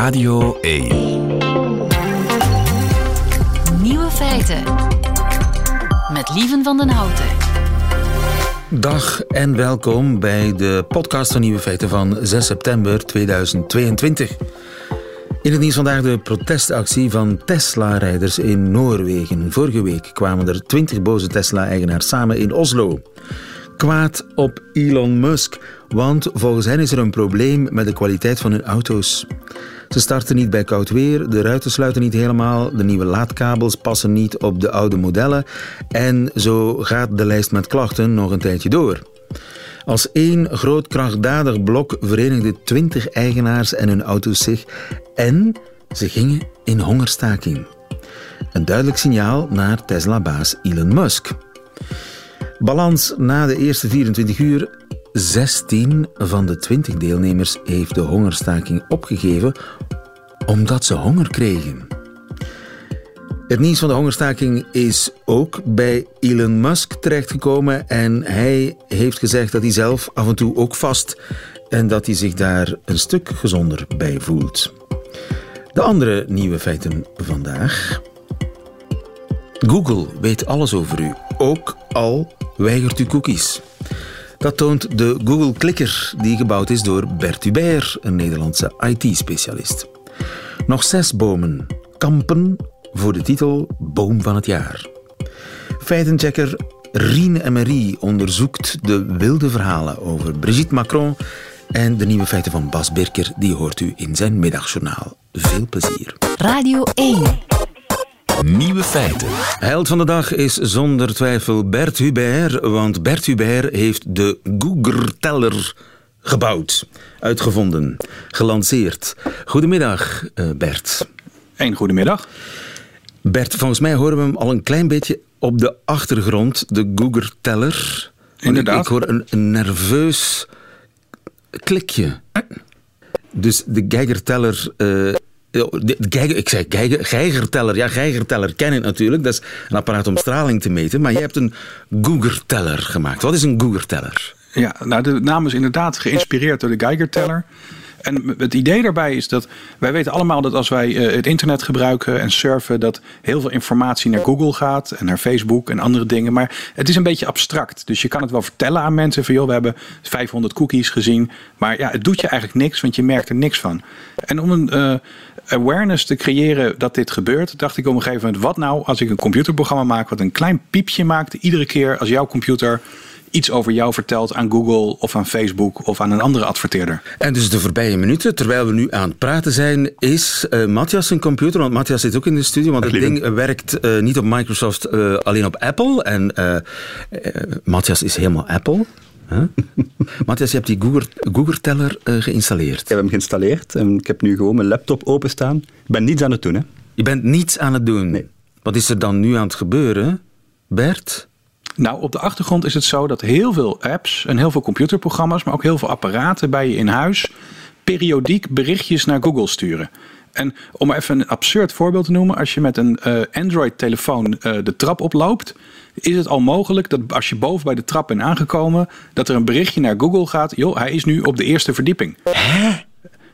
Radio 1. Nieuwe feiten. Met Lieven van den Houten. Dag en welkom bij de podcast van Nieuwe Feiten van 6 september 2022. In het nieuws vandaag de protestactie van Tesla-rijders in Noorwegen. Vorige week kwamen er 20 boze Tesla-eigenaars samen in Oslo. Kwaad op Elon Musk, want volgens hen is er een probleem met de kwaliteit van hun auto's. Ze starten niet bij koud weer, de ruiten sluiten niet helemaal, de nieuwe laadkabels passen niet op de oude modellen en zo gaat de lijst met klachten nog een tijdje door. Als één groot krachtdadig blok verenigden 20 eigenaars en hun auto's zich en ze gingen in hongerstaking. Een duidelijk signaal naar Tesla-baas Elon Musk. Balans na de eerste 24 uur. 16 van de 20 deelnemers heeft de hongerstaking opgegeven omdat ze honger kregen. Het nieuws van de hongerstaking is ook bij Elon Musk terechtgekomen en hij heeft gezegd dat hij zelf af en toe ook vast en dat hij zich daar een stuk gezonder bij voelt. De andere nieuwe feiten vandaag. Google weet alles over u, ook al weigert u cookies. Dat toont de Google Clicker, die gebouwd is door Bert Hubert, een Nederlandse IT-specialist. Nog zes bomen kampen voor de titel Boom van het Jaar. Feitenchecker Rien Emery onderzoekt de wilde verhalen over Brigitte Macron en de nieuwe feiten van Bas Birker, die hoort u in zijn middagjournaal. Veel plezier. Radio 1. Nieuwe feiten. Held van de dag is zonder twijfel Bert Hubert, want Bert Hubert heeft de Google-teller gebouwd, uitgevonden, gelanceerd. Goedemiddag, eh, Bert. Een goedemiddag. Bert, volgens mij horen we hem al een klein beetje op de achtergrond, de Google-teller. Inderdaad. Ik, ik hoor een, een nerveus klikje. Dus de Geigerteller. eh, de Geiger, ik zeg Geiger, Geigerteller. Ja, Geigerteller ken ik natuurlijk. Dat is een apparaat om straling te meten. Maar jij hebt een Googerteller gemaakt. Wat is een Googerteller? Ja, nou, de naam is inderdaad geïnspireerd door de Geiger-teller. En het idee daarbij is dat wij weten allemaal dat als wij eh, het internet gebruiken en surfen, dat heel veel informatie naar Google gaat en naar Facebook en andere dingen. Maar het is een beetje abstract. Dus je kan het wel vertellen aan mensen van joh, we hebben 500 cookies gezien. Maar ja, het doet je eigenlijk niks, want je merkt er niks van. En om een eh, awareness te creëren dat dit gebeurt, dacht ik op een gegeven moment, wat nou als ik een computerprogramma maak wat een klein piepje maakt iedere keer als jouw computer iets over jou vertelt aan Google of aan Facebook of aan een andere adverteerder. En dus de voorbije minuten, terwijl we nu aan het praten zijn, is eh Matthias zijn computer, want Matthias zit ook in de studio, want het ding werkt eh, niet op Microsoft, eh, alleen op Apple. En Matthias is helemaal Apple. Huh? Matthias, je hebt die Google- Google-teller eh, geïnstalleerd. Ik heb hem geïnstalleerd en ik heb nu gewoon mijn laptop openstaan. Ik ben niets aan het doen. Hè. Je bent niets aan het doen. Nee. Wat is er dan nu aan het gebeuren, Bert? Nou, op de achtergrond is het zo dat heel veel apps en heel veel computerprogramma's, maar ook heel veel apparaten bij je in huis, periodiek berichtjes naar Google sturen. En om even een absurd voorbeeld te noemen, als je met een eh, Android-telefoon eh, de trap oploopt, is het al mogelijk dat als je boven bij de trap bent aangekomen, dat er een berichtje naar Google gaat. Joh, hij is nu op de eerste verdieping.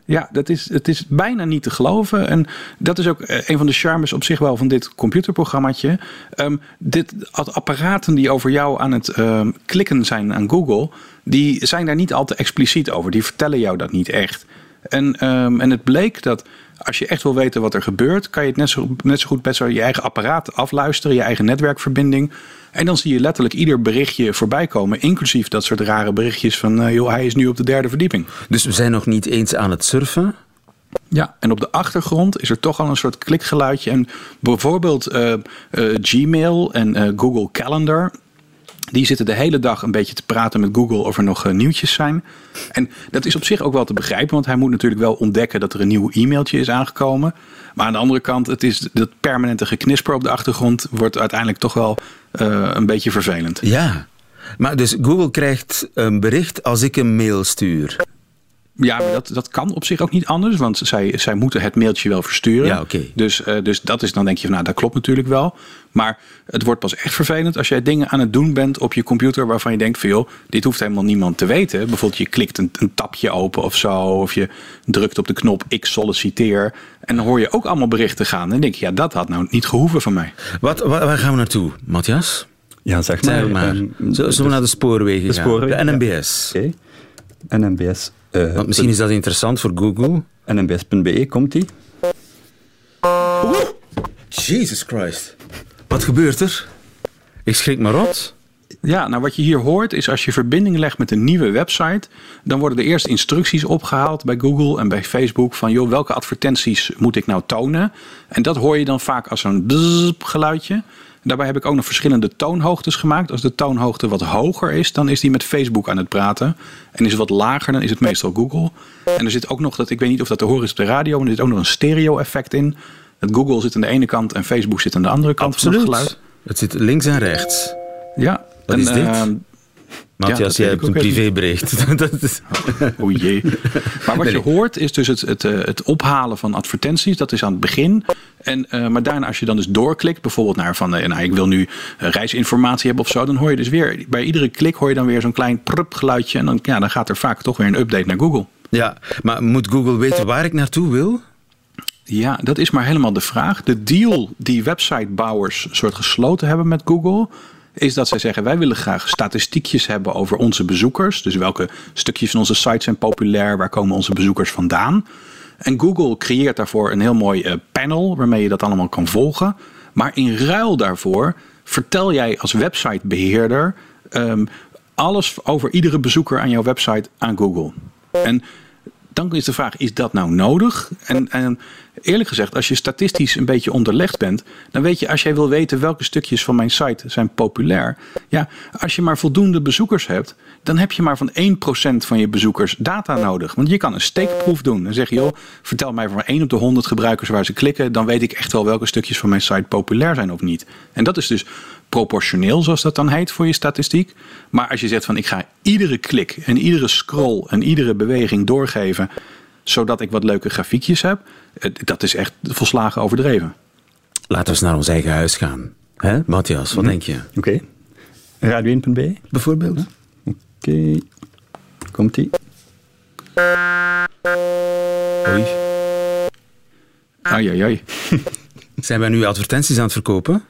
Ja, dat is, het is bijna niet te geloven. En dat is ook eh, een van de charmes op zich wel van dit computerprogrammaatje. Ehm, dit apparaten die over jou aan het ehm, klikken zijn aan Google, die zijn daar niet al te expliciet over. Die vertellen jou dat niet echt. En, ehm, en het bleek dat als je echt wil weten wat er gebeurt, kan je het net zo, net zo goed best wel je eigen apparaat afluisteren, je eigen netwerkverbinding. En dan zie je letterlijk ieder berichtje voorbij komen, inclusief dat soort rare berichtjes van, eh, joh, hij is nu op de derde verdieping. Dus we zijn nog niet eens aan het surfen. Ja, en op de achtergrond is er toch al een soort klikgeluidje. En bijvoorbeeld eh, eh, Gmail en Google Calendar. Die zitten de hele dag een beetje te praten met Google of er nog eh, nieuwtjes zijn. En dat is op zich ook wel te begrijpen, want hij moet natuurlijk wel ontdekken dat er een nieuw e-mailtje is aangekomen. Maar aan de andere kant, het is dat permanente geknisper op de achtergrond wordt uiteindelijk toch wel eh, een beetje vervelend. Ja. Maar dus Google krijgt een bericht als ik een mail stuur. Ja, maar dat, dat kan op zich ook niet anders, want zij, zij moeten het mailtje wel versturen. Ja, oké. Dus, eh, dus dat is dan denk je van, nou, dat klopt natuurlijk wel. Maar het wordt pas echt vervelend als jij dingen aan het doen bent op je computer waarvan je denkt van, joh, dit hoeft helemaal niemand te weten. Bijvoorbeeld je klikt een, een tapje open of zo, of je drukt op de knop ik solliciteer. En dan hoor je ook allemaal berichten gaan. En dan denk je, ja, dat had nou niet gehoeven van mij. Wat, waar, gaan we naartoe, Matthias? Ja, zeg maar. Zeg maar. ehm, Zullen we naar de spoorwegen de gaan? spoorwegen, de ja. NMBS. Oké. NMBS. Eh, Want misschien is dat interessant voor Google. NMBS.be, komt die? Jesus Christ. Wat gebeurt er? Ik schrik me rot. Ja, nou wat je hier hoort is als je verbinding legt met een nieuwe website, dan worden de eerste instructies opgehaald bij Google en bij Facebook van joh, welke advertenties moet ik nou tonen? En dat hoor je dan vaak als zo'n geluidje. Daarbij heb ik ook nog verschillende toonhoogtes gemaakt. Als de toonhoogte wat hoger is, dan is die met Facebook aan het praten. En is het wat lager, dan is het meestal Google. En er zit ook nog, dat ik weet niet of dat te horen is op de radio, maar er zit ook nog een stereo effect in. Dat Google zit aan de ene kant en Facebook zit aan de andere kant van het geluid. Het zit links en rechts. Ja. Wat en, is dit? eh, Matthias, jij hebt een privébericht. Dat is- O jee. Maar wat Nee, je hoort is dus het, het, eh, het ophalen van advertenties. Dat is aan het begin. En, eh, maar daarna als je dan dus doorklikt, bijvoorbeeld naar van eh, nou, ik wil nu eh, reisinformatie hebben of zo. Dan hoor je dus weer, bij iedere klik hoor je dan weer zo'n klein prup geluidje. En dan, ja, dan gaat er vaak toch weer een update naar Google. ja, maar moet Google weten waar ik naartoe wil? Ja, dat is maar helemaal de vraag. De deal die websitebouwers soort gesloten hebben met Google. Is dat zij zeggen: wij willen graag statistiekjes hebben over onze bezoekers. Dus welke stukjes van onze site zijn populair, waar komen onze bezoekers vandaan. En Google creëert daarvoor een heel mooi eh, panel waarmee je dat allemaal kan volgen. Maar in ruil daarvoor vertel jij als websitebeheerder ehm, alles over iedere bezoeker aan jouw website aan Google. En dan is de vraag, is dat nou nodig? En, en eerlijk gezegd, als je statistisch een beetje onderlegd bent, dan weet je, als jij wil weten welke stukjes van mijn site zijn populair, ja, als je maar voldoende bezoekers hebt, dan heb je maar van 1% van je bezoekers data nodig. Want je kan een steekproef doen. Dan zeg je, joh, vertel mij van 1 op de 100 gebruikers waar ze klikken, dan weet ik echt wel welke stukjes van mijn site populair zijn of niet. En dat is dus proportioneel, zoals dat dan heet voor je statistiek. Maar als je zegt van ik ga iedere klik en iedere scroll en iedere beweging doorgeven, zodat ik wat leuke grafiekjes heb, eh, dat is echt volslagen overdreven. Laten we eens naar ons eigen huis gaan. Hè, Matthias, wat denk je? Oké. Radio1.be, Bijvoorbeeld? oké. Komt die? Oei. Ai, ai, ai. Zijn wij nu advertenties aan het verkopen?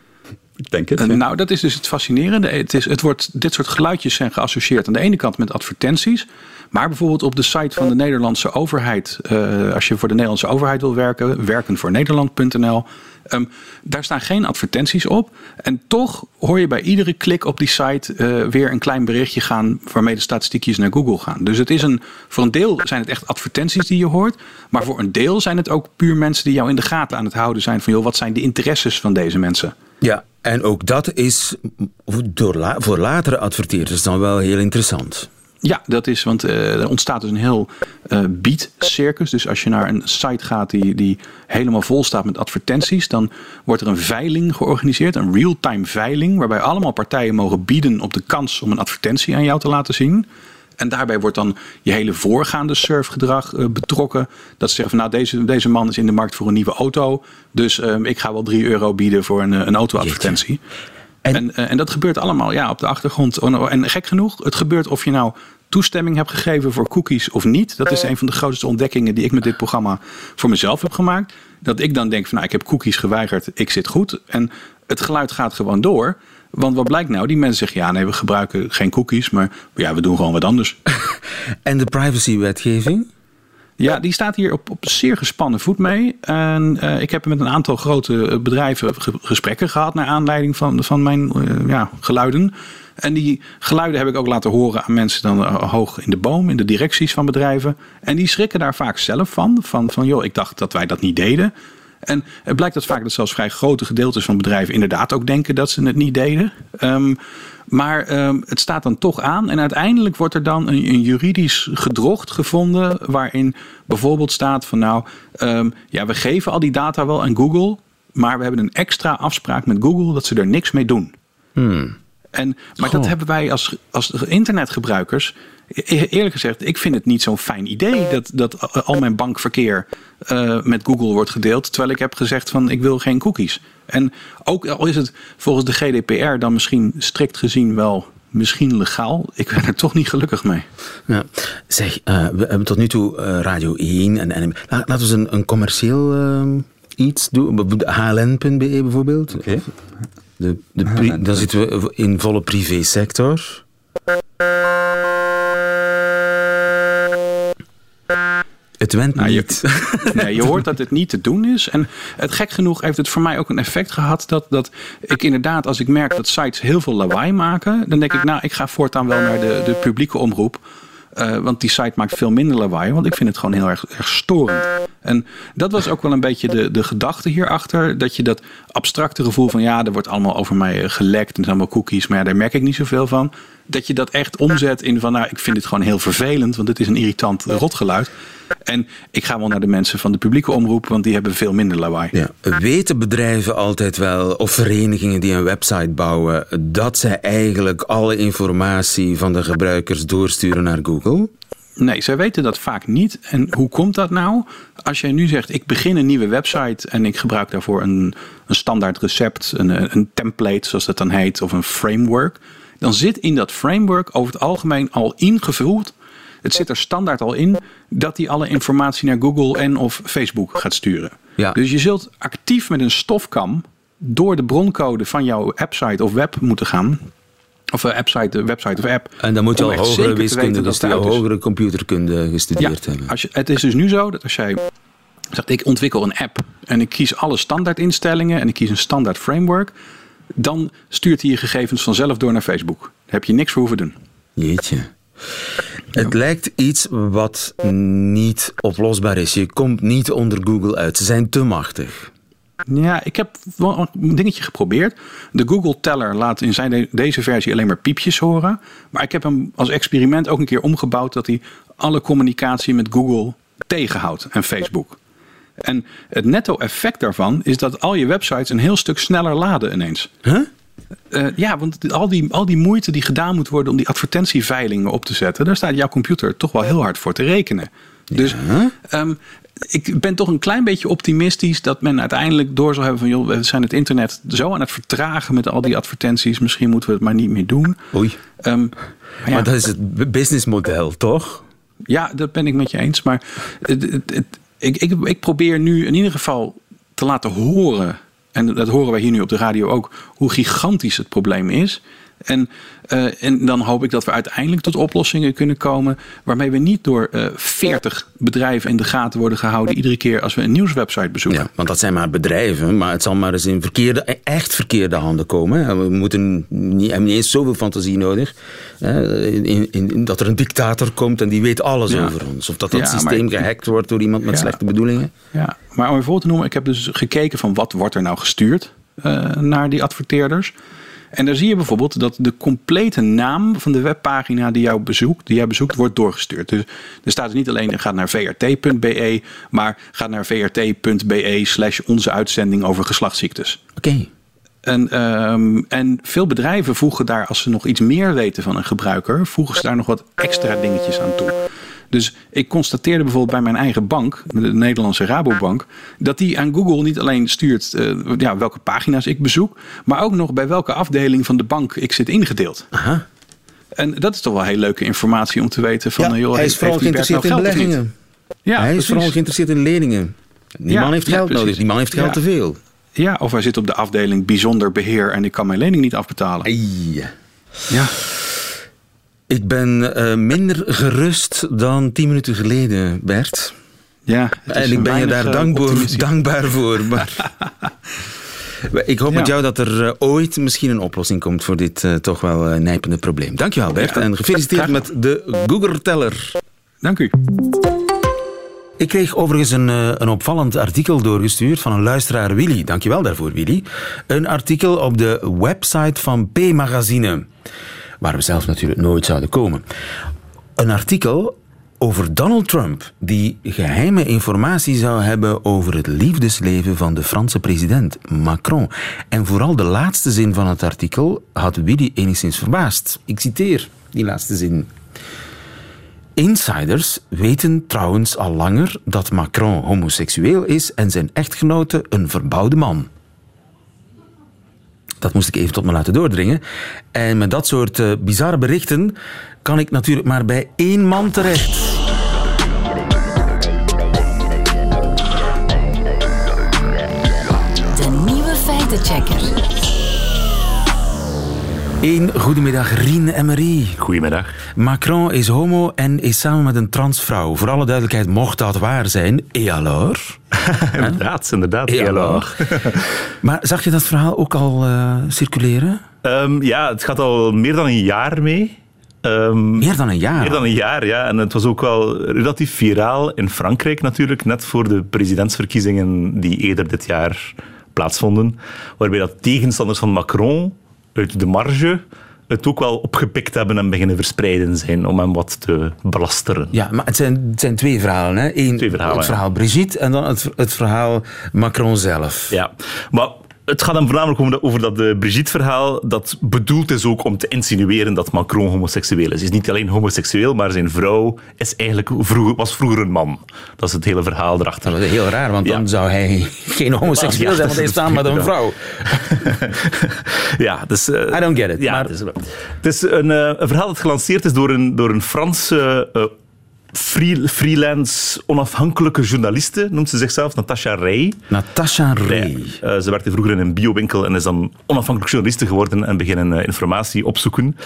Ik denk het. Eh, ja. Nou, dat is dus het fascinerende. Het is, het wordt, dit soort geluidjes zijn geassocieerd aan de ene kant met advertenties. Maar bijvoorbeeld op de site van de Nederlandse overheid. eh, als je voor de Nederlandse overheid wil werken, werkenvoornederland.nl. ehm, daar staan geen advertenties op. En toch hoor je bij iedere klik op die site eh, weer een klein berichtje gaan. waarmee de statistiekjes naar Google gaan. Dus het is een, voor een deel zijn het echt advertenties die je hoort. Maar voor een deel zijn het ook puur mensen die jou in de gaten aan het houden zijn. van joh, wat zijn de interesses van deze mensen? Ja, en ook dat is voor latere adverteerders dan wel heel interessant. Ja, dat is, want eh, er ontstaat dus een heel eh beat-circus. Dus als je naar een site gaat die, die helemaal vol staat met advertenties, dan wordt er een veiling georganiseerd, een real-time veiling, waarbij allemaal partijen mogen bieden op de kans om een advertentie aan jou te laten zien. En daarbij wordt dan je hele voorgaande surfgedrag eh, betrokken. Dat ze zeggen van nou, deze, deze man is in de markt voor een nieuwe auto. Dus eh, ik ga wel 3 euro bieden voor een, eh, een auto-advertentie. En- En, eh, en dat gebeurt allemaal ja, op de achtergrond. Oh, nou, En gek genoeg, het gebeurt of je nou toestemming hebt gegeven voor cookies of niet. Dat is een van de grootste ontdekkingen die ik met dit programma voor mezelf heb gemaakt. Dat ik dan denk van nou, ik heb cookies geweigerd, ik zit goed. En het geluid gaat gewoon door. Want wat blijkt nou? Die mensen zeggen ja, nee, we gebruiken geen cookies, maar ja, we doen gewoon wat anders. En de privacywetgeving? Ja, die staat hier op, op zeer gespannen voet mee. En eh, ik heb met een aantal grote eh, bedrijven ge- gesprekken gehad naar aanleiding van, van mijn eh, ja, geluiden. En die geluiden heb ik ook laten horen aan mensen dan hoog in de boom, in de directies van bedrijven. En die schrikken daar vaak zelf van. Van, van joh, ik dacht dat wij dat niet deden. En het blijkt dat vaak dat zelfs vrij grote gedeeltes van bedrijven inderdaad ook denken dat ze het niet deden. Ehm, maar ehm, het staat dan toch aan. En uiteindelijk wordt er dan een, een juridisch gedrocht gevonden. Waarin bijvoorbeeld staat van nou, ehm, ja, we geven al die data wel aan Google. Maar we hebben een extra afspraak met Google dat ze er niks mee doen. En, maar dat hebben wij als, als internetgebruikers eerlijk gezegd, ik vind het niet zo'n fijn idee dat, dat al mijn bankverkeer uh, met Google wordt gedeeld. Terwijl ik heb gezegd van ik wil geen cookies. En ook al is het volgens de GDPR dan misschien strikt gezien wel misschien legaal. Ik ben er toch niet gelukkig mee. Ja. Zeg, uh, we hebben tot nu toe uh, Radio 1 en, en laten we eens een, een commercieel uh, iets doen. HLN.be bijvoorbeeld. Oké. Okay. De, de dan zitten we in volle privésector. Het went nou, niet. Je, nee, je hoort dat het niet te doen is. En het gek genoeg heeft het voor mij ook een effect gehad dat, dat ik inderdaad, als ik merk dat sites heel veel lawaai maken, dan denk ik, nou, ik ga voortaan wel naar de, de publieke omroep. Uh, want die site maakt veel minder lawaai. Want ik vind het gewoon heel erg, erg storend. En dat was ook wel een beetje de, de gedachte hierachter. Dat je dat abstracte gevoel van ja, er wordt allemaal over mij eh, gelekt. En het zijn allemaal cookies. Maar ja, daar merk ik niet zoveel van. Dat je dat echt omzet in van nou, ik vind dit gewoon heel vervelend. Want het is een irritant rotgeluid. En ik ga wel naar de mensen van de publieke omroep, want die hebben veel minder lawaai. Ja. Weten bedrijven altijd wel, of verenigingen die een website bouwen, dat zij eigenlijk alle informatie van de gebruikers doorsturen naar Google? Nee, zij weten dat vaak niet. En hoe komt dat nou? Als jij nu zegt, ik begin een nieuwe website en ik gebruik daarvoor een, een standaard recept, een, een template zoals dat dan heet, of een framework. Dan zit in dat framework over het algemeen al ingevuld het zit er standaard al in dat hij alle informatie naar Google en of Facebook gaat sturen. Ja. Dus je zult actief met een stofkam door de broncode van jouw appsite of web moeten gaan. Of uh, appsite, website of app. En dan moet je al hogere wiskunde, dus al hogere computerkunde gestudeerd ja, hebben. Als je, het is dus nu zo dat als jij zegt ik ontwikkel een app en ik kies alle standaard instellingen en ik kies een standaard framework, dan stuurt hij je gegevens vanzelf door naar Facebook. Daar heb je niks voor hoeven doen. Jeetje. Het lijkt iets wat niet oplosbaar is. Je komt niet onder Google uit. Ze zijn te machtig. Ja, ik heb wel een dingetje geprobeerd. De Google Teller laat in zijn deze versie alleen maar piepjes horen. Maar ik heb hem als experiment ook een keer omgebouwd dat hij alle communicatie met Google tegenhoudt en Facebook. En het netto effect daarvan is dat al je websites een heel stuk sneller laden ineens. Huh? Uh, ja, want al die, al die moeite die gedaan moet worden om die advertentieveilingen op te zetten, daar staat jouw computer toch wel heel hard voor te rekenen. Dus um, ik ben toch een klein beetje optimistisch dat men uiteindelijk door zal hebben van joh, we zijn het internet zo aan het vertragen met al die advertenties. Misschien moeten we het maar niet meer doen. Oei. Um, maar, ja, maar dat is het businessmodel, toch? Ja, dat ben ik met je eens. Maar het, het, het, ik, ik, ik probeer nu in ieder geval te laten horen en dat horen wij hier nu op de radio ook, hoe gigantisch het probleem is. En, uh, en dan hoop ik dat we uiteindelijk tot oplossingen kunnen komen. waarmee we niet door uh, eh, 40 bedrijven in de gaten worden gehouden. iedere keer als we een nieuwswebsite bezoeken. Ja, want dat zijn maar bedrijven, maar het zal maar eens in verkeerde, echt verkeerde handen komen. We moeten niet, hebben niet eens zoveel fantasie nodig. In, in, dat er een dictator komt en die weet alles over ons. Of dat dat systeem gehackt wordt door iemand met slechte bedoelingen. Ja, maar om een voorbeeld te noemen, ik heb dus gekeken van wat wordt er nou gestuurd uh, naar die adverteerders. En daar zie je bijvoorbeeld dat de complete naam van de webpagina die, jou bezoekt, die jij bezoekt, wordt doorgestuurd. Dus er staat dus niet alleen gaat naar vrt.be, maar gaat naar vrt.be slash onze uitzending over geslachtsziektes. Oké. En, um, en veel bedrijven voegen daar, als ze nog iets meer weten van een gebruiker, voegen ze daar nog wat extra dingetjes aan toe. Dus ik constateerde bijvoorbeeld bij mijn eigen bank, de Nederlandse Rabobank, dat die aan Google niet alleen stuurt uh, ja, welke pagina's ik bezoek, maar ook nog bij welke afdeling van de bank ik zit ingedeeld. Aha. En dat is toch wel heel leuke informatie om te weten van, ja, joh, hij is vooral geïnteresseerd nou in beleggingen. Ja, hij is vooral geïnteresseerd in leningen. Die ja, man heeft geld ja, nodig, die man heeft geld te veel. Ja, of hij zit op de afdeling bijzonder beheer en ik kan mijn lening niet afbetalen. Ja. Ik ben uh, minder gerust dan tien minuten geleden, Bert. Ja, en ik ben je daar dankbaar, dankbaar voor. Maar ik hoop ja. met jou dat er uh, ooit misschien een oplossing komt voor dit uh, toch wel nijpende probleem. Dankjewel, Bert. Ja, en gefeliciteerd met de Google-teller. Dank u. Ik kreeg overigens een, een opvallend artikel doorgestuurd van een luisteraar Willy. Dankjewel daarvoor, Willy. Een artikel op de website van P-magazine waar we zelf natuurlijk nooit zouden komen. Een artikel over Donald Trump, die geheime informatie zou hebben over het liefdesleven van de Franse president Macron. En vooral de laatste zin van het artikel had Willy enigszins verbaasd. Ik citeer die laatste zin. Insiders weten trouwens al langer dat Macron homoseksueel is en zijn echtgenote een verbouwde man. Dat moest ik even tot me laten doordringen. En met dat soort uh, bizarre berichten kan ik natuurlijk maar bij één man terecht. De nieuwe feitenchecker. Een goedemiddag, Rien en Marie. Goedemiddag. Macron is homo en is samen met een transvrouw. Voor alle duidelijkheid, mocht dat waar zijn, et alors? inderdaad, inderdaad. Alors? maar zag je dat verhaal ook al uh, circuleren? Um, ja, het gaat al meer dan een jaar mee. Um, meer dan een jaar? Meer dan een jaar, ja. En het was ook wel relatief viraal in Frankrijk natuurlijk, net voor de presidentsverkiezingen die eerder dit jaar plaatsvonden, waarbij dat tegenstanders van Macron uit de marge het ook wel opgepikt hebben en beginnen verspreiden zijn om hem wat te belasteren. Ja, maar het zijn, het zijn twee verhalen. Hè? Eén, twee verhalen, het verhaal Brigitte en dan het, het verhaal Macron zelf. Ja, maar het gaat dan voornamelijk over dat, over dat uh, Brigitte-verhaal dat bedoeld is ook om te insinueren dat Macron homoseksueel is. Hij is niet alleen homoseksueel, maar zijn vrouw is eigenlijk vroeger, was vroeger een man. Dat is het hele verhaal erachter. Dat is heel raar, want dan zou hij geen homoseksueel zijn, want hij staat met een vrouw. ja, dus... Uh, I don't get it. Ja, maar... het is, het is een, uh, een, verhaal dat gelanceerd is door een, door een Franse free, freelance onafhankelijke journaliste, noemt ze zichzelf, Natasha Rey. Natasha Rey. Uh, ze werkte vroeger in een biowinkel en is dan onafhankelijk journaliste geworden en beginnen uh, informatie opzoeken.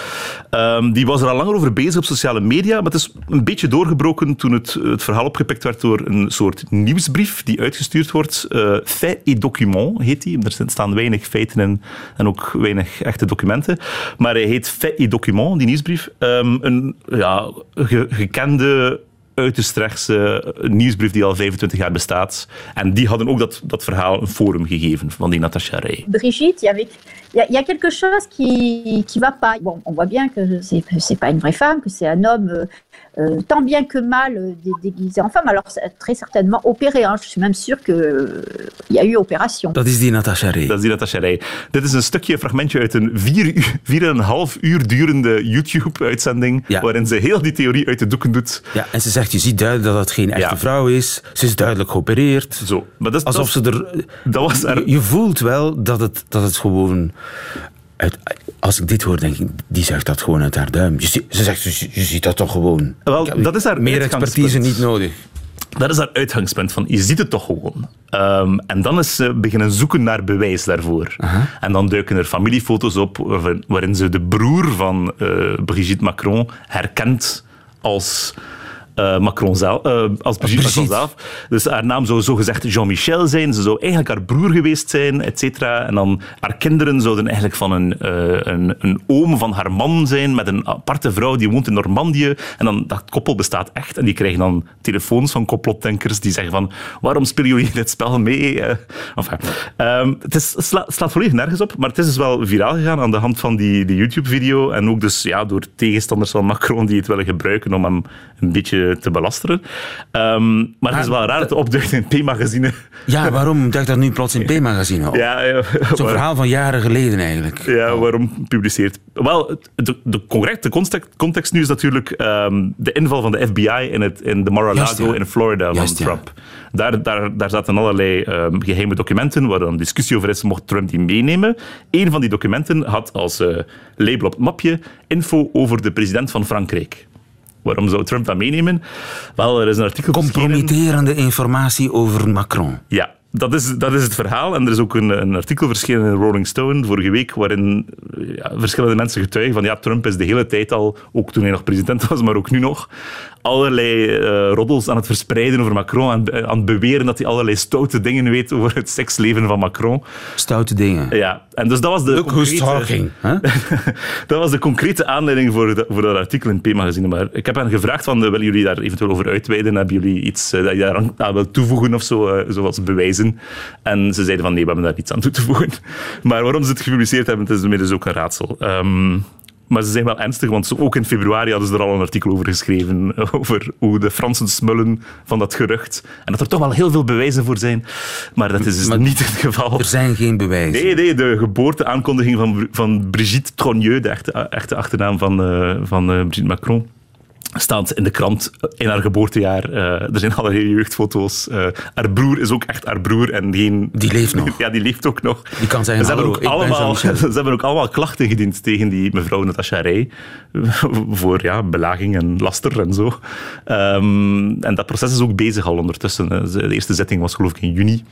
Um, die was er al langer over bezig op sociale media, maar het is een beetje doorgebroken toen het, het verhaal opgepikt werd door een soort nieuwsbrief die uitgestuurd wordt. Uh, Fait et document heet die. Er staan weinig feiten in en ook weinig echte documenten. Maar hij heet Fait et document, die nieuwsbrief. Um, een ja, ge gekende uiterst rechtse nieuwsbrief die al 25 jaar bestaat. En die hadden ook dat, dat verhaal een forum gegeven van die Natasha Rey. Brigitte, il y, y, a, y a quelque chose qui qui va pas. Bon, on voit bien que c'est c'est pas une vraie femme, que c'est un homme euh, tant bien que mal euh, déguisé en femme. Alors très certainement opéré. Hein. Je suis même sûre que euh, il y a eu opération. Dat is die Natasha Rey. Dat is die Natasha Rey. Dit is een stukje, een fragmentje uit een vier, vier en een half uur durende YouTube-uitzending, ja. waarin ze heel die theorie uit de doeken doet. Ja, en ze zegt, je ziet duidelijk dat het geen echte ja. vrouw is. Ze is duidelijk geopereerd. Zo. Maar dat, Alsof dat, ze er... Dat was er... je, je voelt wel dat het, dat het gewoon... Uit, als ik dit hoor, denk ik, die zegt dat gewoon uit haar duim. Je, ze zegt, je, je ziet dat toch gewoon. Wel, dat is haar Meer expertise niet nodig. Dat is haar uitgangspunt, van je ziet het toch gewoon. Um, en dan is ze beginnen zoeken naar bewijs daarvoor. En dan duiken er familiefoto's op waarin ze de broer van uh, Brigitte Macron herkent als... Uh, Macron zelf, uh, als Brigitte Macron zelf. Dus haar naam zou zogezegd Jean-Michel zijn. Ze zou eigenlijk haar broer geweest zijn, et cetera. En dan haar kinderen zouden eigenlijk van een, uh, een, een oom van haar man zijn met een aparte vrouw die woont in Normandië. En dan, dat koppel bestaat echt. En die krijgen dan telefoons van complotdenkers die zeggen van waarom spelen jullie dit spel mee? enfin, um, het is, sla, slaat volledig nergens op, maar het is dus wel viraal gegaan aan de hand van die, die YouTube-video. En ook dus ja, door tegenstanders van Macron die het willen gebruiken om hem een beetje te belasteren. Um, maar het is wel raar dat het opduikt in P-magazine. Ja, waarom duikt dat nu plots in P-magazine op? Ja, ja, Zo'n verhaal van jaren geleden eigenlijk. Ja, waarom publiceert... Wel, de, de correcte context, context nu is natuurlijk um, de inval van de FBI in, het, in de Mar-a-Lago ja. in Florida Juist, van Trump. Ja. Daar, daar, daar zaten allerlei um, geheime documenten waar dan discussie over is, mocht Trump die meenemen. Een van die documenten had als uh, label op het mapje info over de president van Frankrijk. Waarom zou Trump dat meenemen? Wel, er is een artikel Compromitterende informatie over Macron. Ja, dat is, dat is het verhaal. En er is ook een, een artikel verschenen in Rolling Stone vorige week, waarin ja, verschillende mensen getuigen van ja, Trump is de hele tijd al, ook toen hij nog president was, maar ook nu nog, allerlei uh, roddels aan het verspreiden over Macron, aan, aan het beweren dat hij allerlei stoute dingen weet over het seksleven van Macron. Stoute dingen. Ja, en dus dat was de Look concrete, who's talking. Dat was de concrete aanleiding voor, de, voor dat artikel in P-magazine. Maar ik heb hen gevraagd van, willen jullie daar eventueel over uitweiden? Hebben jullie iets uh, dat je daar aan wilt toevoegen of zo, zoals bewijzen? En ze zeiden van, nee, we hebben daar niets aan toe te voegen. Maar waarom ze het gepubliceerd hebben, het is inmiddels ook een raadsel. Um, maar ze zijn wel ernstig, want ook in februari hadden ze er al een artikel over geschreven. Over hoe de Fransen smullen van dat gerucht. En dat er toch wel heel veel bewijzen voor zijn. Maar dat is dus maar niet het geval. Er zijn geen bewijzen. Nee, nee de geboorteaankondiging van, van Brigitte Trogneux, de echte, echte achternaam van, uh, van uh, Brigitte Macron. Staat in de krant in haar geboortejaar. Eh, er zijn allerlei jeugdfoto's. Eh, haar broer is ook echt haar broer en geen... Die leeft nog. Ja, die leeft ook nog. Die kan zeggen, ze hebben, ook allemaal, ze hebben ook allemaal klachten gediend tegen die mevrouw Natasha Rey. voor ja, belaging en laster en zo. Ehm, en dat proces is ook bezig al ondertussen. De eerste zitting was geloof ik in juni.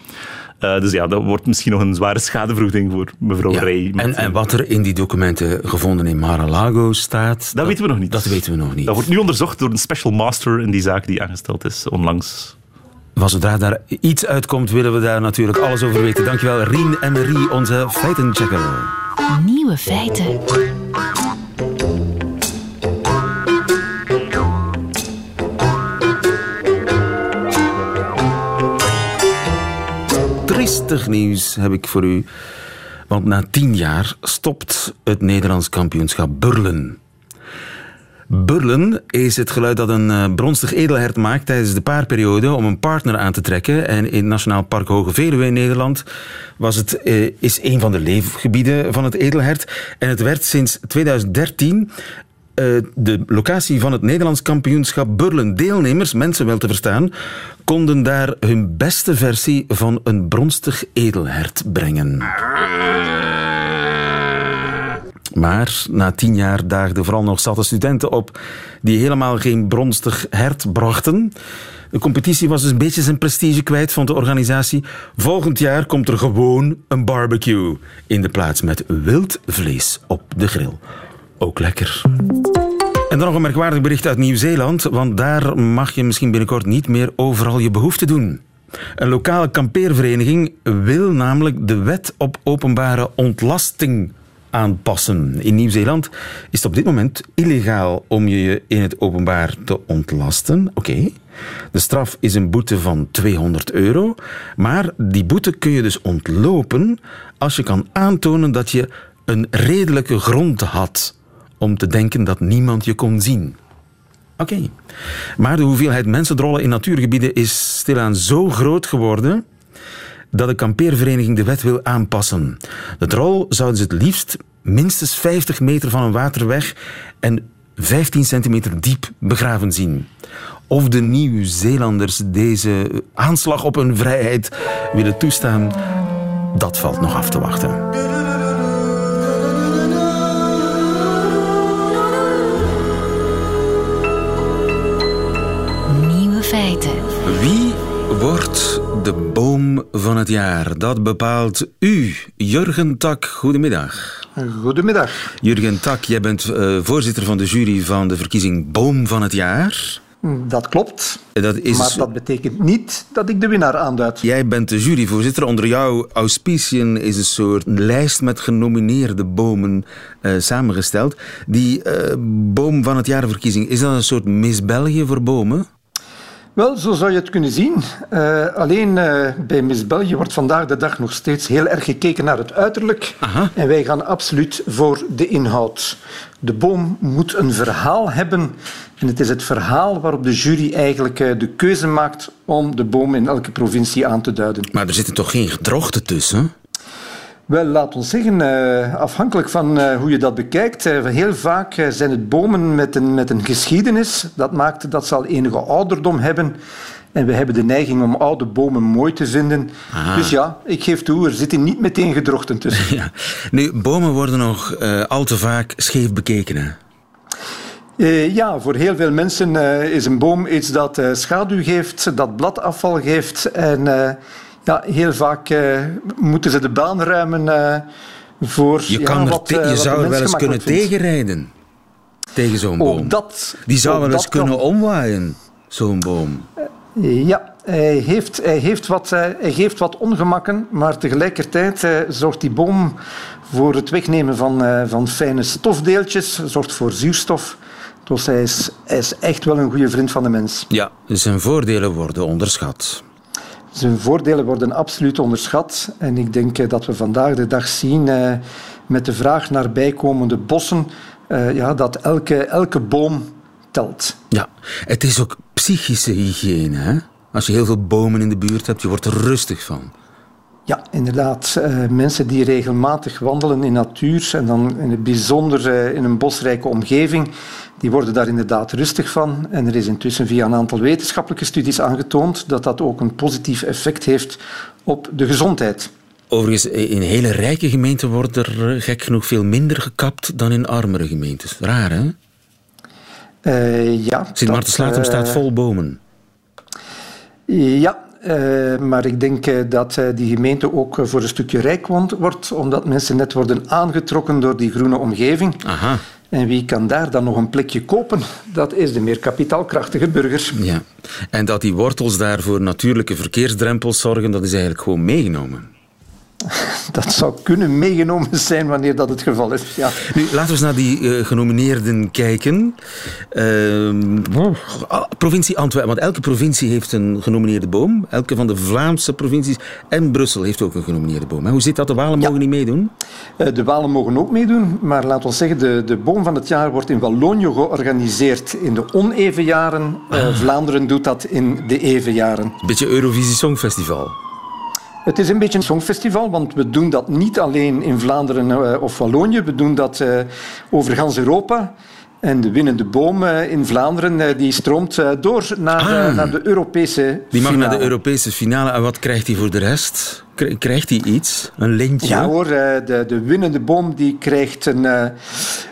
Eh, dus ja, dat wordt misschien nog een zware schadevergoeding voor mevrouw Ja, Rey. En, en wat er in die documenten gevonden in Mar-a-Lago staat... Dat weten we nog niet. Dat weten we nog niet. Dat wordt nu onderzocht door een special master in die zaak die aangesteld is onlangs. Maar zodra daar iets uitkomt, willen we daar natuurlijk alles over weten. Dankjewel, Rien en Marie, onze feitenchecker. Nieuwe feiten. Triestig nieuws heb ik voor u. Want na tien jaar stopt het Nederlands kampioenschap Burlen. Burlen is het geluid dat een eh, bronstig edelhert maakt tijdens de paarperiode om een partner aan te trekken. En in Nationaal Park Hoge Veluwe in Nederland was het, eh, is een van de leefgebieden van het edelhert. En het werd sinds 2013 eh, de locatie van het Nederlands kampioenschap Burlen. Deelnemers, mensen wel te verstaan, konden daar hun beste versie van een bronstig edelhert brengen. Maar na tien jaar daagden vooral nog zatte studenten op die helemaal geen bronstig hert brachten. De competitie was dus een beetje zijn prestige kwijt, vond de organisatie. Volgend jaar komt er gewoon een barbecue in de plaats met wild vlees op de grill. Ook lekker. En dan nog een merkwaardig bericht uit Nieuw-Zeeland, want daar mag je misschien binnenkort niet meer overal je behoefte doen. Een lokale kampeervereniging wil namelijk de wet op openbare ontlasting aanpassen. In Nieuw-Zeeland is het op dit moment illegaal om je in het openbaar te ontlasten. Oké. De straf is een boete van 200 euro, maar die boete kun je dus ontlopen als je kan aantonen dat je een redelijke grond had om te denken dat niemand je kon zien. Oké. Maar de hoeveelheid mensendrollen in natuurgebieden is stilaan zo groot geworden dat de kampeervereniging de wet wil aanpassen. De drol zouden ze het liefst minstens 50 meter van een water weg en 15 centimeter diep begraven zien. Of de Nieuw-Zeelanders deze aanslag op hun vrijheid willen toestaan, dat valt nog af te wachten. Het jaar? Dat bepaalt u, Jurgen Tak. Goedemiddag. Goedemiddag. Jurgen Tak, jij bent eh, voorzitter van de jury van de verkiezing Boom van het jaar. Dat klopt. Dat is, Maar dat betekent niet dat ik de winnaar aanduid. Jij bent de juryvoorzitter. Onder jouw auspiciën is een soort lijst met genomineerde bomen eh, samengesteld. Die eh, Boom van het jaarverkiezing, is dat een soort Miss België voor bomen? Wel, zo zou je het kunnen zien. Eh, alleen eh, bij Miss België wordt vandaag de dag nog steeds heel erg gekeken naar het uiterlijk. Aha. En wij gaan absoluut voor de inhoud. De boom moet een verhaal hebben. En het is het verhaal waarop de jury eigenlijk eh, de keuze maakt om de boom in elke provincie aan te duiden. Maar er zitten toch geen gedrochten tussen? Wel, laat ons zeggen, eh, afhankelijk van eh, hoe je dat bekijkt, eh, heel vaak zijn het bomen met een, met een geschiedenis. Dat maakt dat ze al enige ouderdom hebben. En we hebben de neiging om oude bomen mooi te vinden. Dus ja, ik geef toe, er zitten niet meteen gedrochten tussen. Ja. Nu, bomen worden nog al te vaak scheef bekeken. Hè? Ja, voor heel veel mensen is een boom iets dat schaduw geeft, dat bladafval geeft. En ja, heel vaak eh, moeten ze de baan ruimen eh, voor Je, kan er wat, eh, je wat de zou er wel eens kunnen vindt. tegenrijden. Tegen zo'n boom. Ook dat, Die zou wel eens dat kan. kunnen omwaaien, zo'n boom. Ja, hij, heeft, hij, heeft wat, eh, hij geeft wat ongemakken, maar tegelijkertijd eh, zorgt die boom voor het wegnemen van, eh, van fijne stofdeeltjes, zorgt voor zuurstof. Dus hij is, hij is echt wel een goede vriend van de mens. Ja, zijn voordelen worden onderschat. Zijn voordelen worden absoluut onderschat. En ik denk eh, dat we vandaag de dag zien, eh, met de vraag naar bijkomende bossen, eh, ja, dat elke, elke boom telt. Ja, het is ook psychische hygiëne. Hè? Als je heel veel bomen in de buurt hebt, je wordt er rustig van. Ja, inderdaad. Uh, mensen die regelmatig wandelen in natuur en dan in het bijzonder uh, in een bosrijke omgeving, die worden daar inderdaad rustig van. En er is intussen via een aantal wetenschappelijke studies aangetoond dat dat ook een positief effect heeft op de gezondheid. Overigens, in hele rijke gemeenten wordt er eh, gek genoeg veel minder gekapt dan in armere gemeentes. Raar, hè? Uh, ja. Sint uh, staat vol bomen. Ja, uh, maar ik denk dat die gemeente ook voor een stukje rijk wordt, omdat mensen net worden aangetrokken door die groene omgeving. Aha. En wie kan daar dan nog een plekje kopen? Dat is de meer kapitaalkrachtige burger. Ja. En dat die wortels daar voor natuurlijke verkeersdrempels zorgen, dat is eigenlijk gewoon meegenomen. Dat zou kunnen meegenomen zijn wanneer dat het geval is. Ja. Nu, laten we eens naar die uh, genomineerden kijken. Uh, provincie Antwerpen, want elke provincie heeft een genomineerde boom. Elke van de Vlaamse provincies en Brussel heeft ook een genomineerde boom. Hoe zit dat? De Walen mogen niet meedoen? Uh, de Walen mogen ook meedoen, maar laten we zeggen, de, de boom van het jaar wordt in Wallonië georganiseerd in de oneven jaren. Ah. Vlaanderen doet dat in de even jaren. Een beetje Eurovisie Songfestival. Het is een beetje een songfestival, want we doen dat niet alleen in Vlaanderen uh, of Wallonië. We doen dat uh, over gans Europa. En de winnende boom uh, in Vlaanderen die stroomt door naar, ah, naar de Europese Die mag finale. naar de Europese finale. En wat krijgt hij voor de rest? Krijgt hij iets? Een lintje? Ja hoor, de, de winnende boom die krijgt een,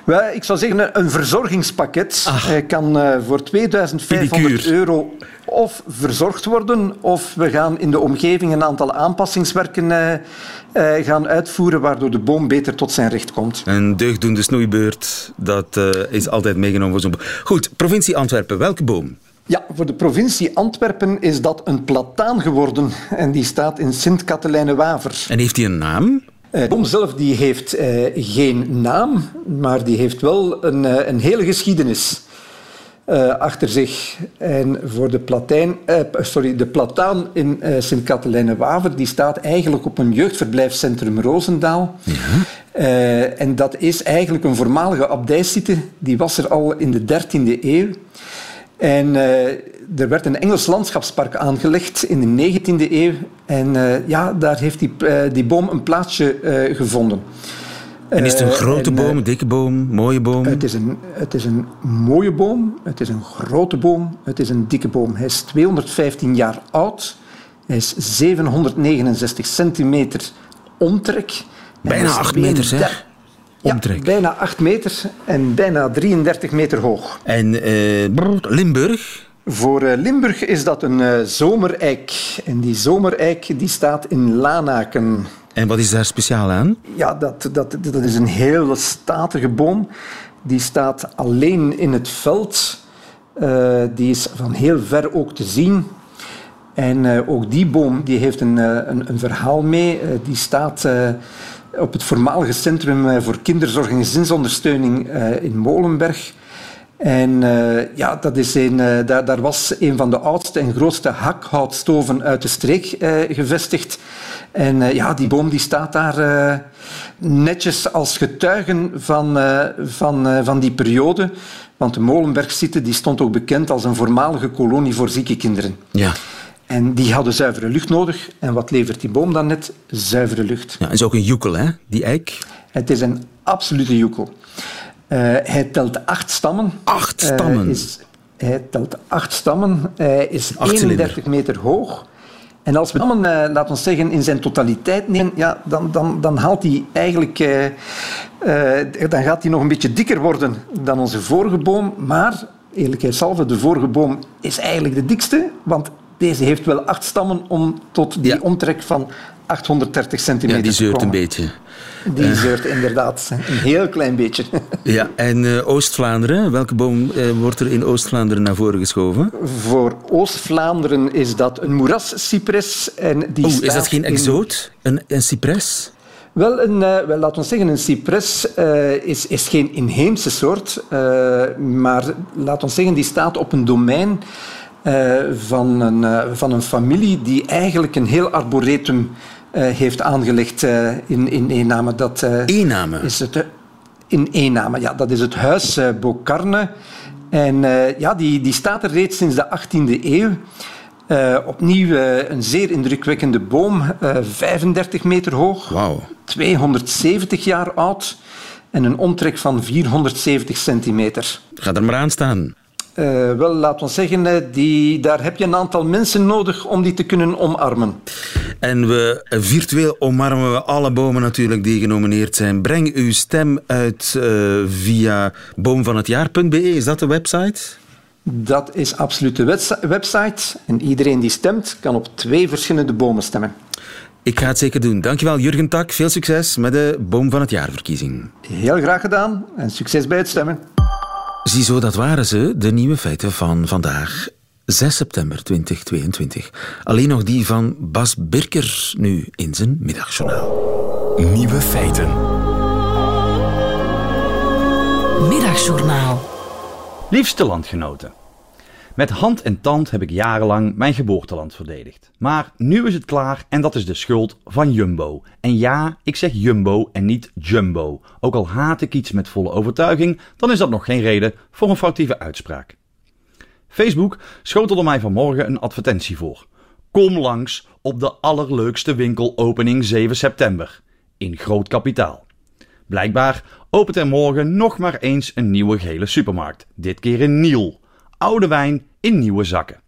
well, ik zou zeggen een verzorgingspakket. Hij kan voor 2500 euro of verzorgd worden, of we gaan in de omgeving een aantal aanpassingswerken uh, gaan uitvoeren, waardoor de boom beter tot zijn recht komt. Een deugddoende snoeibeurt, dat is altijd meegenomen voor zo'n boom. Goed, provincie Antwerpen, welke boom? Ja, voor de provincie Antwerpen is dat een plataan geworden. En die staat in Sint-Katelijne-Waver. En heeft hij een naam? De boom zelf die heeft geen naam, maar die heeft wel een, een hele geschiedenis. Uh, achter zich. En voor de, platijn, sorry, de plataan in Sint-Katelijne-Waver, die staat eigenlijk op een jeugdverblijfscentrum Roosendaal. Ja. en dat is eigenlijk een voormalige abdijsite. Die was er al in de 13e eeuw. En er werd een Engels landschapspark aangelegd in de 19e eeuw. En ja, daar heeft die, die boom een plaatsje gevonden. En is het een grote en, boom, een dikke boom, mooie boom? Het is, een, het is een mooie boom, het is een grote boom, het is een dikke boom. Hij is 215 jaar oud, hij is 769 centimeter omtrek. Bijna 8 meter, zeg. Omtrek. Ja, bijna 8 meter en bijna 33 meter hoog. En uh, Limburg? Voor uh, Limburg is dat een uh, zomereik. En die zomereik die staat in Lanaken. En wat is daar speciaal aan? Ja, dat, dat, dat is een heel statige boom. Die staat alleen in het veld. Uh, die is van heel ver ook te zien. En uh, ook die boom die heeft een, uh, een, een, verhaal mee. die staat op het voormalige Centrum voor Kinderzorg en Gezinsondersteuning in Molenberg. En uh, ja, dat is een, daar, daar, was een van de oudste en grootste hakhoutstoven uit de streek gevestigd. En ja, die boom die staat daar netjes als getuigen van, van, van die periode. Want de Molenbergsite die stond ook bekend als een voormalige kolonie voor zieke kinderen. Ja. En die hadden zuivere lucht nodig. En wat levert die boom dan net? Zuivere lucht. Ja, het is ook een joekel, hè, die eik? Het is een absolute joekel. Uh, hij telt acht stammen. Acht stammen? Uh, is, hij telt acht stammen. Hij is acht 31 cilinder. meter hoog. En als we dan, uh, laten we zeggen, in zijn totaliteit nemen, ja, dan, dan, dan haalt hij eigenlijk... dan gaat hij nog een beetje dikker worden dan onze vorige boom. Maar, eerlijkheidshalve, de vorige boom is eigenlijk de dikste. Want deze heeft wel acht stammen om tot die ja. omtrek van 830 centimeter Ja, die zeurt een beetje. Die zeurt inderdaad een heel klein beetje. Ja, en uh, Oost-Vlaanderen, welke boom uh, wordt er in Oost-Vlaanderen naar voren geschoven? Voor Oost-Vlaanderen is dat een moerascypres. En die oh, is dat geen exoot? In... Een, een cypres? Wel, een, uh, wel, laten we zeggen, een cypres is, is geen inheemse soort, maar laten we zeggen, die staat op een domein van, een, van een familie die eigenlijk een heel arboretum uh, heeft aangelegd in, in Eename. Dat, Eename? Is het, in Eename, ja. Dat is het huis Bocarne. En ja, die, die staat er reeds sinds de 18e eeuw. Uh, opnieuw uh, een zeer indrukwekkende boom, uh, 35 meter hoog, wow. 270 jaar oud en een omtrek van 470 centimeter. Ga er maar aan staan. Uh, wel, laat ons zeggen, die, daar heb je een aantal mensen nodig om die te kunnen omarmen. En we, virtueel omarmen we alle bomen natuurlijk die genomineerd zijn. Breng uw stem uit uh, via boomvanhetjaar.be. Is dat de website? Dat is absoluut de website. En iedereen die stemt, kan op twee verschillende bomen stemmen. Ik ga het zeker doen. Dankjewel Jurgen Tak. Veel succes met de Boom van het Jaarverkiezing. Heel graag gedaan en succes bij het stemmen. Ziezo, dat waren ze, de nieuwe feiten van vandaag. 6 september 2022. Alleen nog die van Bas Birker nu in zijn middagjournaal. Nieuwe feiten. Middagjournaal. Liefste landgenoten. Met hand en tand heb ik jarenlang mijn geboorteland verdedigd. Maar nu is het klaar en dat is de schuld van Jumbo. En ja, ik zeg Jumbo en niet Jumbo. Ook al haat ik iets met volle overtuiging, dan is dat nog geen reden voor een foutieve uitspraak. Facebook schotelde mij vanmorgen een advertentie voor. Kom langs op de allerleukste winkelopening 7 september. In groot kapitaal. Blijkbaar opent er morgen nog maar eens een nieuwe gele supermarkt. Dit keer in Niel. Oude wijn in nieuwe zakken.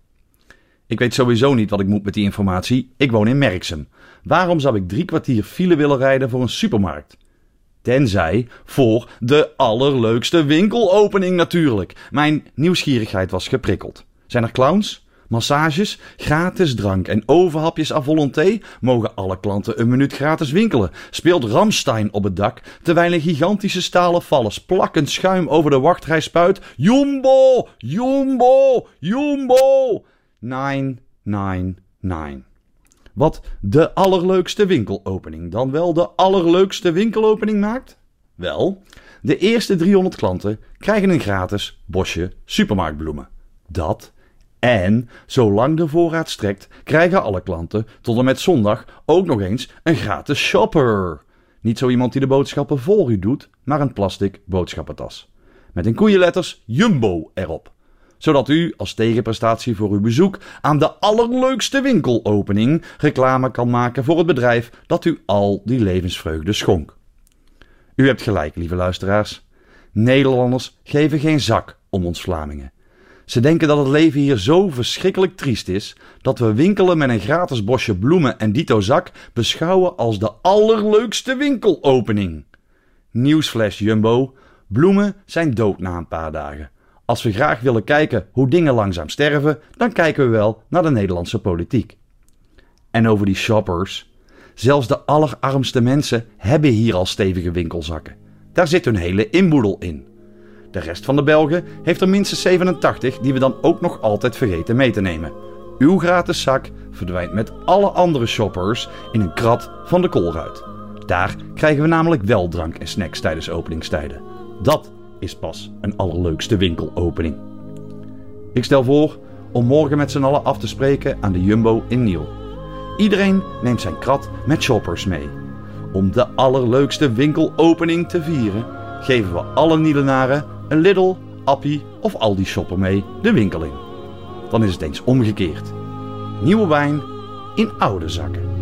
Ik weet sowieso niet wat ik moet met die informatie. Ik woon in Merksem. Waarom zou ik drie kwartier file willen rijden voor een supermarkt? Tenzij voor de allerleukste winkelopening natuurlijk. Mijn nieuwsgierigheid was geprikkeld. Zijn er clowns? Massages, gratis drank en overhapjes à volonté mogen alle klanten een minuut gratis winkelen. Speelt Ramstein op het dak, terwijl een gigantische stalen vallers plakkend schuim over de wachtrij spuit. Jumbo! Jumbo! Jumbo! 999. Wat de allerleukste winkelopening dan wel de allerleukste winkelopening maakt? Wel, de eerste 300 klanten krijgen een gratis bosje supermarktbloemen. Dat en zolang de voorraad strekt, krijgen alle klanten tot en met zondag ook nog eens een gratis shopper. Niet zo iemand die de boodschappen voor u doet, maar een plastic boodschappentas. Met een koeienletters Jumbo erop. Zodat u als tegenprestatie voor uw bezoek aan de allerleukste winkelopening reclame kan maken voor het bedrijf dat u al die levensvreugde schonk. U hebt gelijk, lieve luisteraars. Nederlanders geven geen zak om ons Vlamingen. Ze denken dat het leven hier zo verschrikkelijk triest is dat we winkelen met een gratis bosje bloemen en dito zak beschouwen als de allerleukste winkelopening. Nieuwsflash Jumbo: bloemen zijn dood na een paar dagen. Als we graag willen kijken hoe dingen langzaam sterven, dan kijken we wel naar de Nederlandse politiek. En over die shoppers. Zelfs de allerarmste mensen hebben hier al stevige winkelzakken. Daar zit hun hele inboedel in. De rest van de Belgen heeft er minstens 87 die we dan ook nog altijd vergeten mee te nemen. Uw gratis zak verdwijnt met alle andere shoppers in een krat van de koolruit. Daar krijgen we namelijk wel drank en snacks tijdens openingstijden. Dat is pas een allerleukste winkelopening. Ik stel voor om morgen met z'n allen af te spreken aan de Jumbo in Niel. Iedereen neemt zijn krat met shoppers mee. Om de allerleukste winkelopening te vieren, geven we alle Nielenaren een Lidl, Appie of Aldi shopper mee de winkel in. Dan is het eens omgekeerd. Nieuwe wijn in oude zakken.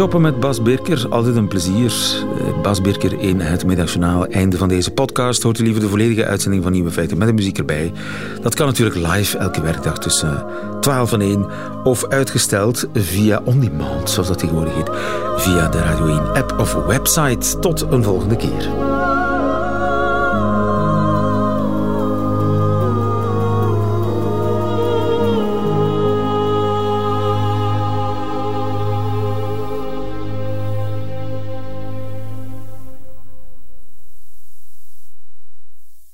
Shoppen met Bas Birker, altijd een plezier. Eh, Bas Birker in het middagjournaal. Einde van deze podcast. Hoort u liever de volledige uitzending van Nieuwe Feiten met de muziek erbij. Dat kan natuurlijk live elke werkdag tussen 12 en 1. Of uitgesteld via On Demand, zoals dat tegenwoordig heet. Via de Radio 1 app of website. Tot een volgende keer.